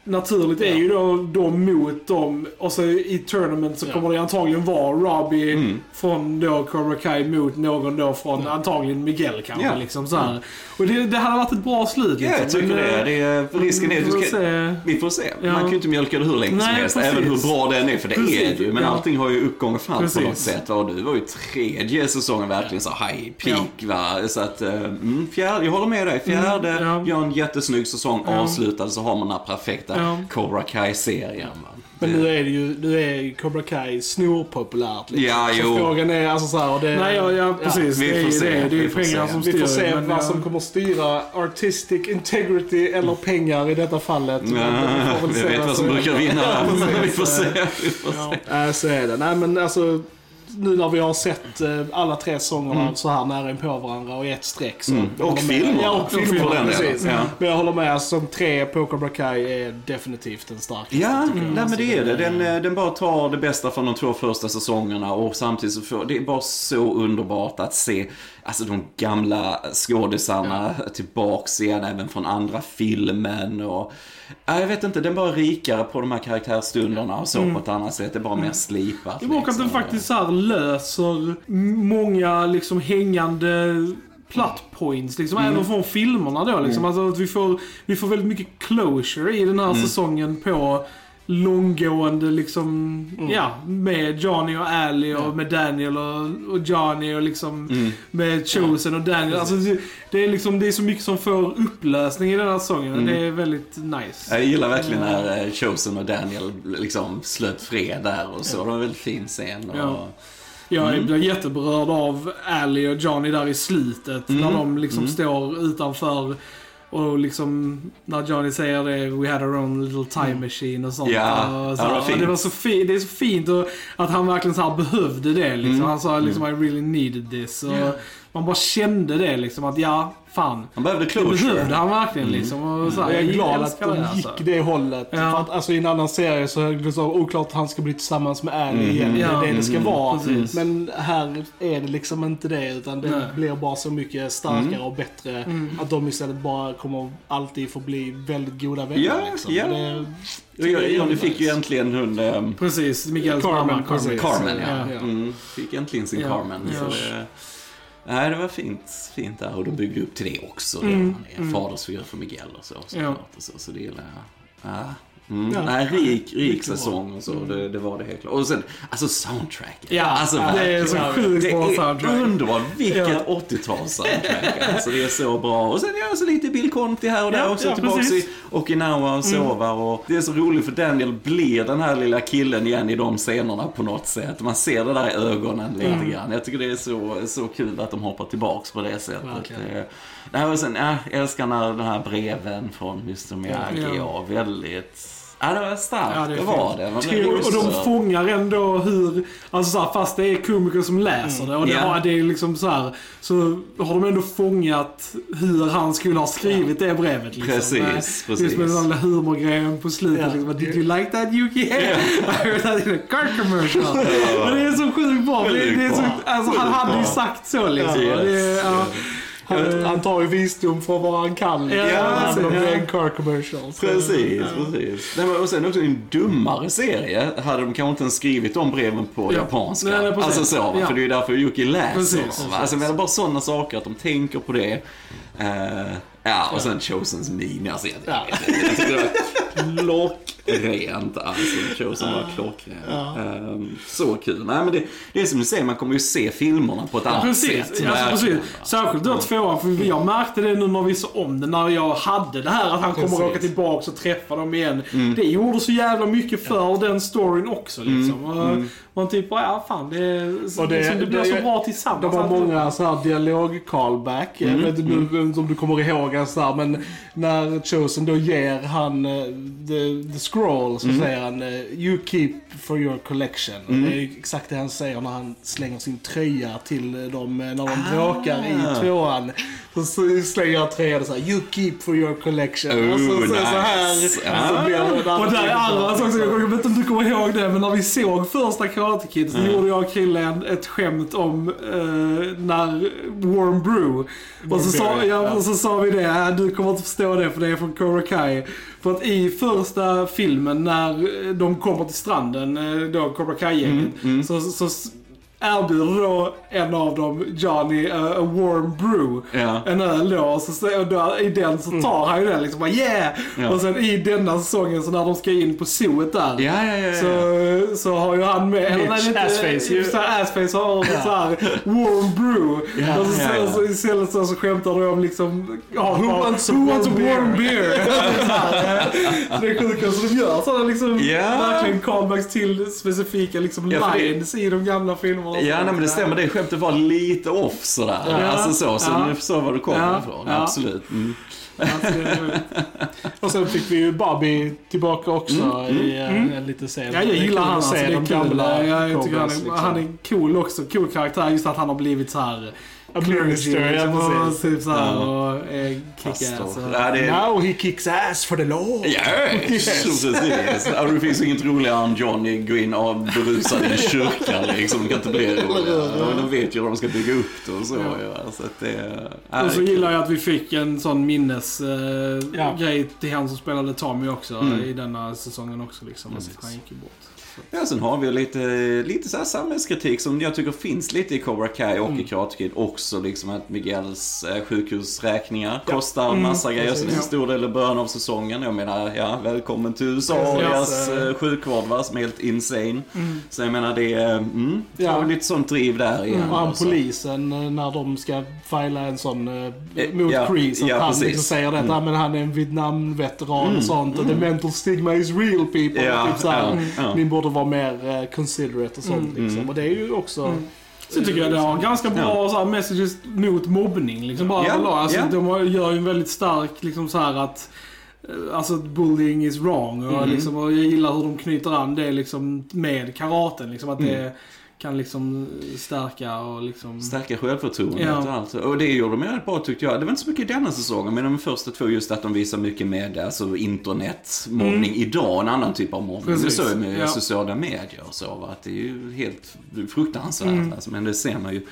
Naturligt är ju då de mot dem och så i tournament så Ja. kommer det antagligen vara Robbie Mm. från då Cobra Kai mot någon då från antagligen Miguel kanske. Ja. Liksom så här. Och det, det hade varit ett bra slut. Ja, liksom. jag tycker Men, det. eh, det är, risken är vi att får du ska, se. Vi får se. Ja. Man kan ju inte mjölka det hur länge som Nej, helst, precis. även hur bra den är, för det Precis. är det ju. Men Ja. allting har ju uppgång och fall på något sätt. Och du var ju tredje säsongen verkligen så high peak va. Så att, eh, mm, fjärde, jag håller med dig. Fjärde, Mm, ja. gör en jättesnygg säsong, Ja. avslutad så har man den här perfekta Ja. Cobra Kai-serien. Men Det- nu är det ju, nu är Cobra Kai snorpopulärt. Liksom. Ja, så jo. frågan är alltså så här, och det, Nej, ja, ja precis. vi det är får ju se, det. Det är vi ju pengar se. som Vi styr. får se men, vad ja. som kommer styra artistic integrity eller pengar i detta fallet. Ja, får väl vi se vet vad som brukar vinna. vi får se. Vi får se. Ja, så är det. Nej men alltså, nu när vi har sett eh, alla tre säsongerna så här nära på varandra och i ett streck så... Mm. Och filmerna. Ja, och filmerna. den precis. Ja. Men jag håller med, säsong tre på Cobra Kai är definitivt en stark Ja, jag. nej, men det är det. Den, eh, eh, den bara tar det bästa från de två första säsongerna och samtidigt så får, det är bara så underbart att se alltså, de gamla skådisarna tillbaks igen, även från andra filmen och ja, jag vet inte, den bara rikare på de här karaktärstunderna och så på ett annat sätt. Det är bara mer slipat. Det är bra att den liksom. faktiskt så löser många liksom hängande plot points, liksom, Mm. även från filmerna då. Liksom. Alltså, att vi, får, vi får väldigt mycket closure i den här Mm. säsongen på långgående liksom, Mm. ja, med Johnny och Ali och med Daniel och, och Johnny och liksom Mm. med Chosen och Daniel. Alltså, det, är liksom, det är så mycket som får upplösning i den här säsongen Mm. det är väldigt nice. Jag gillar verkligen när eh, Chosen och Daniel liksom slöt fred där och så. Det var en väldigt fin scen. Och, Ja. Jag Mm. blir jätteberörd av Ali och Johnny där i slutet. Mm. När de liksom Mm. står utanför och liksom när Johnny säger det, we had our own little time machine och sånt. Ja, och så ja, det var och det, fint. var så fi- det är så fint och att han verkligen så här behövde det. Liksom. Mm. Han sa liksom I really needed this. Och Man bara kände det liksom att ja, fan. Han behövde Det closure. behövde han verkligen liksom. Och så här, Jag är glad att de det, gick alltså. det hållet. Ja. För att, alltså, I en annan serie så är det så oklart att han ska bli tillsammans med Ali Mm. igen. Det Ja. är det det ska Mm. vara. Precis. Men här är det liksom inte det. Utan det Nej. blir bara så mycket starkare Mm. och bättre. Mm. Att de istället bara kommer alltid få bli väldigt goda vänner. Ja, liksom. ja. Och Det, Johnny fick ju äntligen hon... ehm, Precis, Miguels Carmen, mamma. precis. Carmen, ja. Ja. Mm, fick äntligen sin Ja. Carmen. Så det, nej, det var fint, fint där. Och de byggde upp till det också. Mm, är mm. fadersfigur för Miguel och så. Så, Ja. och så, så det gillar jag. Ja, Mm. Ja. Nej, rik, rik säsong och så. Det, det var det helt klart. Och sen, alltså soundtracket. Ja, alltså, det är så sjukt Det bra soundtrack. underbart. Vilket Ja. 80-tals soundtrack. Alltså det är så bra. Och sen gör så lite Bill Conti här och där Ja, också. ja, tillbaks precis. i Okinawa och sovar. Och det är så roligt för Daniel blir den här lilla killen igen i de scenerna på något sätt. Man ser det där i ögonen lite grann. Jag tycker det är så, så kul att de hoppar tillbaks på det sättet. Verkligen. Eh, Nej, och sen, ja, jag älskar när de här breven från Mr Miyagi. Ja. Ja, väldigt... Ja, det var starkt. Ja, det det var det. Man Och, blev och de fångar ändå hur, alltså så här, fast det är komiker som läser det och det, Ja. har, det är liksom så här, så har de ändå fångat hur han skulle ha skrivit det brevet. Liksom. Precis, Eh, precis. Just med den där humorgrejen på slutet. Ja. Liksom, Did you like that Yuki? I heard that in a car commercial. Men det är så sjukt bra. Det, det är så, alltså, han hade ju sagt så liksom. Ja. Det, ja. Han, han tar ju visdom från vad han kan. Ja, ja. det är en car commercial. Så- Precis, precis. Nej, men och sen också en dummare serie hade de kanske inte ens skrivit de breven på Ja. japanska. Nej, nej, alltså så, va? Ja. för det är ju därför Yuki läser Precis? Alltså jag menar bara sådana saker, att de tänker på det. Eh, ja, och sen Chosens min. Alltså, jag, Ja. jag, jag tycker det var klockrent. Alltså, Chosen var klockren. Ehm, så kul. Nej, men det, det är som du säger, man kommer ju se filmerna på ett annat Precis, sätt. alltså, precis. Särskilt då tvåan, för jag märkte det nu när vi såg om det, när jag hade det här att han kommer Precis. åka tillbaks och träffa dem igen. Mm. Det gjorde så jävla mycket för den storyn också liksom. Och Man typ bara, ja fan, det, Och det- liksom, det blir det- så bra tillsammans. De har Att- många så här dialog-callback. Jag Mm, vet inte nu om du kommer ihåg ens där, men när Chosen då ger han eh, the, the scroll så Mm. säger han eh, You keep for your collection. Och Det är ju exakt det han säger när han slänger sin tröja till eh, dem eh, när de Ah. bråkar i tvåan. Så så slänger han tröjan och säger You keep for your collection. Oh, och så, så, så här. nice. Så blir det Och där är andra så- också, jag vet inte om du kommer ihåg det, men när vi såg första Karate Kid så gjorde jag och Krille en- ett skämt om eh, när Warm Brew. och, så sa, ja. och så sa vi det, äh, du kommer inte förstå det för det är från Cobra Kai. För att i första filmen när de kommer till stranden, eh, då Cobra Kai-gänget, så, så s- erbjuder då en av dem, Johnny, eh, a warm brew. Ja. En öl då, och, så, så- och då, i den så tar han ju den liksom bara yeah! Ja. Och sen i denna säsongen så när de ska in på zooet där. Ja. Så, så har ju han med, eller nej, Mitch är inte- Assface, ju. Assface har ja. så här warm brew. Och så, ja. så istället så, så skämtar de om liksom, ja, Who bara, wants who warm wants a warm beer?" så eh, det är sjukt, så de gör sådana liksom, verkligen callbacks till specifika liksom lines i de gamla filmerna. Och Ja, nej, men det stämmer. Det skämtet var lite off sådär. Ja. Alltså så, så Ja. nu förstår var du kommer Ja. ifrån. Ja. Absolut. Mm. Och sen fick vi ju Bobby tillbaka också i eh, en lite sen. Ja, jag gillar han alltså. Det är kul. Jag, jag tycker han, är, liksom. han är cool också. Cool karaktär. Just att han har blivit så här A clergy, minister, ja, liksom, och precis. Pastor. kick-ass. Now he kicks ass for the law. Yes, precis. Ja, det finns inget roligare än Johnny gå in och berusad i en kyrka liksom. Det kan inte bli roligare. De vet ju hur de ska bygga upp det och så. Ja. Så att det, ja, Och så gillar jag att vi fick en sån minnesgrej eh, Ja. till han som spelade Tommy också Mm. i denna säsongen också. Liksom, Precis. att han gick ju bort. Ja, sen har vi lite, lite så här samhällskritik som jag tycker finns lite i Cobra Kai och Mm. i Karate Kid också. Liksom att Miguels eh, sjukhusräkningar Ja. kostar en massa grejer. Så precis. det är en stor del i början av säsongen. Jag menar, ja, välkommen till USA och deras eh, sjukvård va, som är helt insane. Så jag menar, det är mm, Ja. lite sånt driv där igen. Och han och så. polisen eh, när de ska fila en sån eh, mot ja, Kreese. Att ja, han precis. liksom säger detta, Mm. men han är en Vietnam-veteran och sånt. Och the mental stigma is real people. Ja, typ så här, ja, ja. Ni borde vara mer eh, considerate och sånt Mm. liksom. Och det är ju också... Mm. Så tycker jag det har ganska bra så här, messages mot mobbning. Liksom bara Ja, överlag. alltså, ja. De gör ju en väldigt stark liksom så här att eh, Alltså bullying is wrong. Och, Mm. liksom, och jag gillar hur de knyter an det liksom med karaten. Liksom, att det kan liksom stärka och liksom... Stärka självförtroendet Ja. och allt. Och det gjorde de rätt bra tyckte jag. Det var inte så mycket i denna säsongen, men de första två just att de visar mycket med alltså, internetmobbning idag. En annan typ av mobbning. Precis. Det så med Ja. sociala medier och så. Va? Att det är ju helt fruktansvärt. Mm. Alltså, men det ser man ju.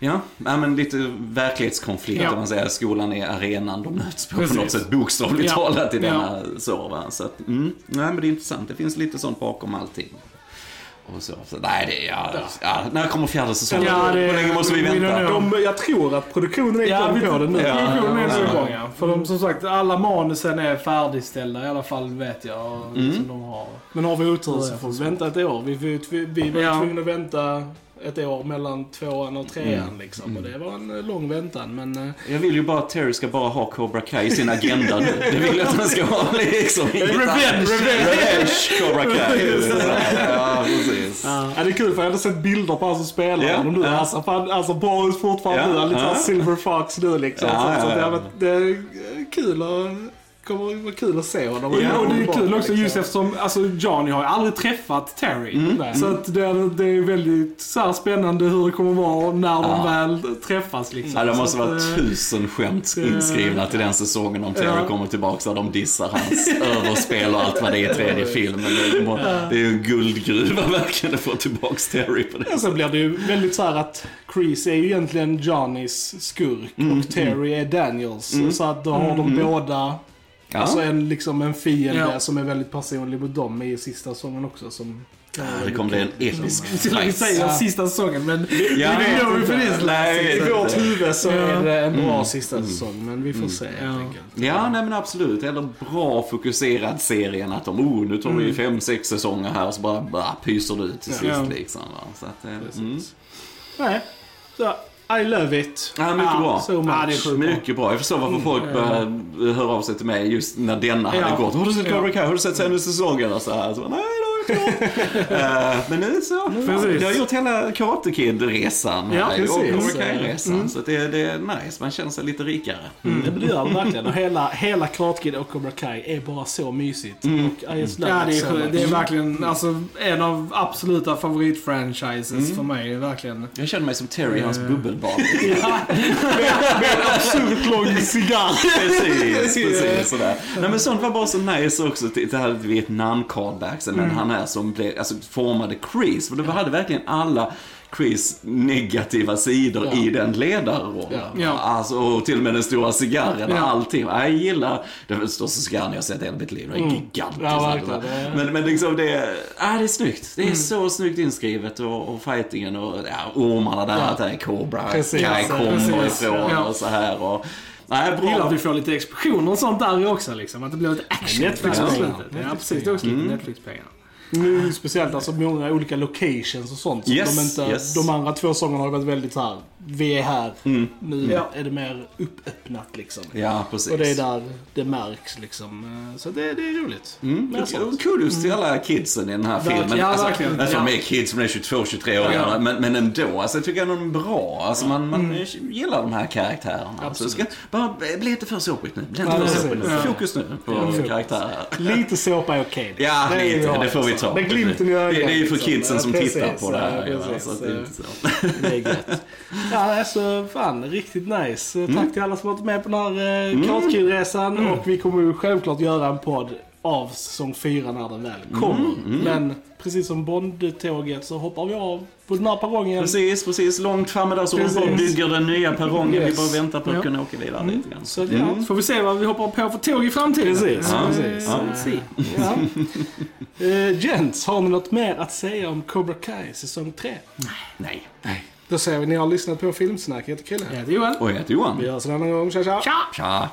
Ja, ja men lite verklighetskonflikt Ja. om man säger. Skolan är arenan de möts på Precis. på något sätt bokstavligt Ja. talat i Ja. denna så. Va? Så att, mm, nej men det är intressant. Det finns lite sånt bakom allting. Och så. så nej, det är... Ja, ja, när kommer fjärde säsongen? Ja, det- Hur länge måste vi vänta? De, jag tror att produktionen är Ja, igång vi på det nu. Ja, produktionen är så Ja. igång ja. För de, som sagt, alla manusen är färdigställda i alla fall vet jag. Mm. Som de har. Men har vi otur så får vi vänta ett år. Vi, vi, vi, vi var Ja. tvungna att vänta ett år mellan tvåan och trean Mm. liksom. Och det var en eh, lång väntan. Men eh, Jag vill ju bara att Terry ska bara ha Cobra Kai i sin agenda nu. Det vill jag att han ska ha liksom. Revenge, revenge. Cobra Kai. Ja, precis. ja, det är kul för jag hade sett bilder på han som spelar Ja, honom nu. ja. Alltså, fan, alltså ut fortfarande Ja, nu. Han är lite såhär Silver Fox nu liksom. Ja, så, så ja, det, ja. har varit- det är kul att kommer vara kul att se honom. Ja, och det är kul också liksom. just eftersom alltså, Johnny har ju aldrig träffat Terry. Nej. Så att det, är, det är väldigt så här, spännande hur det kommer vara när de Ja. väl träffas. Liksom. Ja, det måste Så vara eh, tusen skämt inskrivna till den säsongen om Terry Ja. kommer tillbaka där de dissar hans överspel och allt vad det är i tredje filmen. Det är, det är ju en guldgruva verkligen att få tillbaka Terry på det. Ja, sen blir det ju väldigt så här att Chris är ju egentligen Johnnys skurk Mm, och Terry är Daniels. Så att då har de båda Ja. Alltså en, liksom en fiende Ja. som är väldigt personlig mot dem i sista säsongen också. Som, det kommer bli en episk Jag skulle fight. säga Ja. sista säsongen men Ja, det gör vi för det. Nej, I vårt huvud så Ja. är det en bra Mm. sista säsong, men vi får se helt Ja. enkelt. Ja, nej men absolut. Eller bra fokuserad serien att de, oh, nu tar vi fem, sex säsonger här och så bara, bara pyser det ut till sist Ja. liksom. Va? Så att, eh, mm. Nej, så I love it. Ja, mycket bra. so much. Ja, det är sjukt bra. Mycket bra. Jag förstår varför folk började höra av sig till mig just när denna hade Ja. gått. Har du sett. Cobra Kai? Har du sett senaste säsongen? Och så här. Så, nej, det har jag inte gjort. Eh, Men nu så. Precis. Jag har gjort hela Karate Kid-resan. Ja, här, och. Cobra Kai-resan. Så att det, det är nice. Man känner sig lite rikare. Mm. Det gör det verkligen. Och hela, hela Karate Kid och Cobra Kai är bara så mysigt. Och I just Ja, det är, det är verkligen alltså, en av absoluta favoritfranchises för mig. Verkligen. Jag känner mig som Terry i hans bubbelbad. absurt lång cigarr. precis, precis sådär. Nej men sånt var bara så nice också. Det här Vietnam-callbacksen, men han är som blev, alltså formade Chris. För du hade verkligen alla Chris negativa sidor Ja. i den ledarrollen. Ja. Alltså, och till och med den stora cigarren och Ja. allting. Jag gillar den största cigarren jag sett i hela mitt liv. Den är gigantisk. Ja. Det är- Men, men liksom det, ja, det är snyggt. Det är så snyggt inskrivet och, och fightingen och ja, ormarna där, att det är Cobra Precis, Kai kommer ifrån och så här. Och, nej, Jag gillar bra. att vi får lite explosioner och sånt där också. Liksom. Att det blir lite action Netflix-pengar. Ja, precis. Det är också lite Netflix-pengar. Nu, speciellt alltså många olika locations och sånt. Så Yes, de, inte, yes. de andra två sångerna har varit väldigt så här. vi är här. Nu Ja. är det mer uppöppnat liksom. Ja, precis. Och det är där det märks liksom. Eh, Så det, det är roligt. Mm. Kudos till alla kidsen i den här Verkligen, filmen. ja, alltså, verkligen. alltså, Ja. de är kids som är 22-23 år Ja. men, men ändå. Alltså, jag tycker ändå de är bra. Alltså, man, man gillar de här karaktärerna. Det ska bara bli inte för såpigt nu. Bli inte Ja, för såpigt nu. Ja. Fokus nu på fokus. karaktärer. Lite såpa är okej. Ja, är lite. Det får vi. Ta. Det är glimten i Det, ögat. det är ju för liksom. kidsen som Ja, tittar precis, på det här. ja, precis. så att det är inte så. Det är gött. Ja, alltså fan, riktigt nice. Tack till alla som varit med på den här eh, Karate Kid-resan. Och vi kommer ju självklart göra en podd av säsong 4 när den väl kommer. Men precis som Bond-tåget så hoppar vi av på den här perrongen. Precis, precis. Långt framme där så de Precis. bara bygger den nya perrongen. Vi Yes. bara väntar på att Ja. kunna åka vidare lite grann. Så ja, Så får vi se vad vi hoppar på för tåg i framtiden. Precis, Ja, precis. ja. Ja. ja. Eh, gents, har ni något mer att säga om Cobra Kai säsong 3? Nej. Nej. Då säger vi ni har lyssnat på Filmsnack. Jag heter Chrille. Jag heter Johan. Och jag heter Johan. Vi hörs en annan gång. Tja tja! Tja! Tja.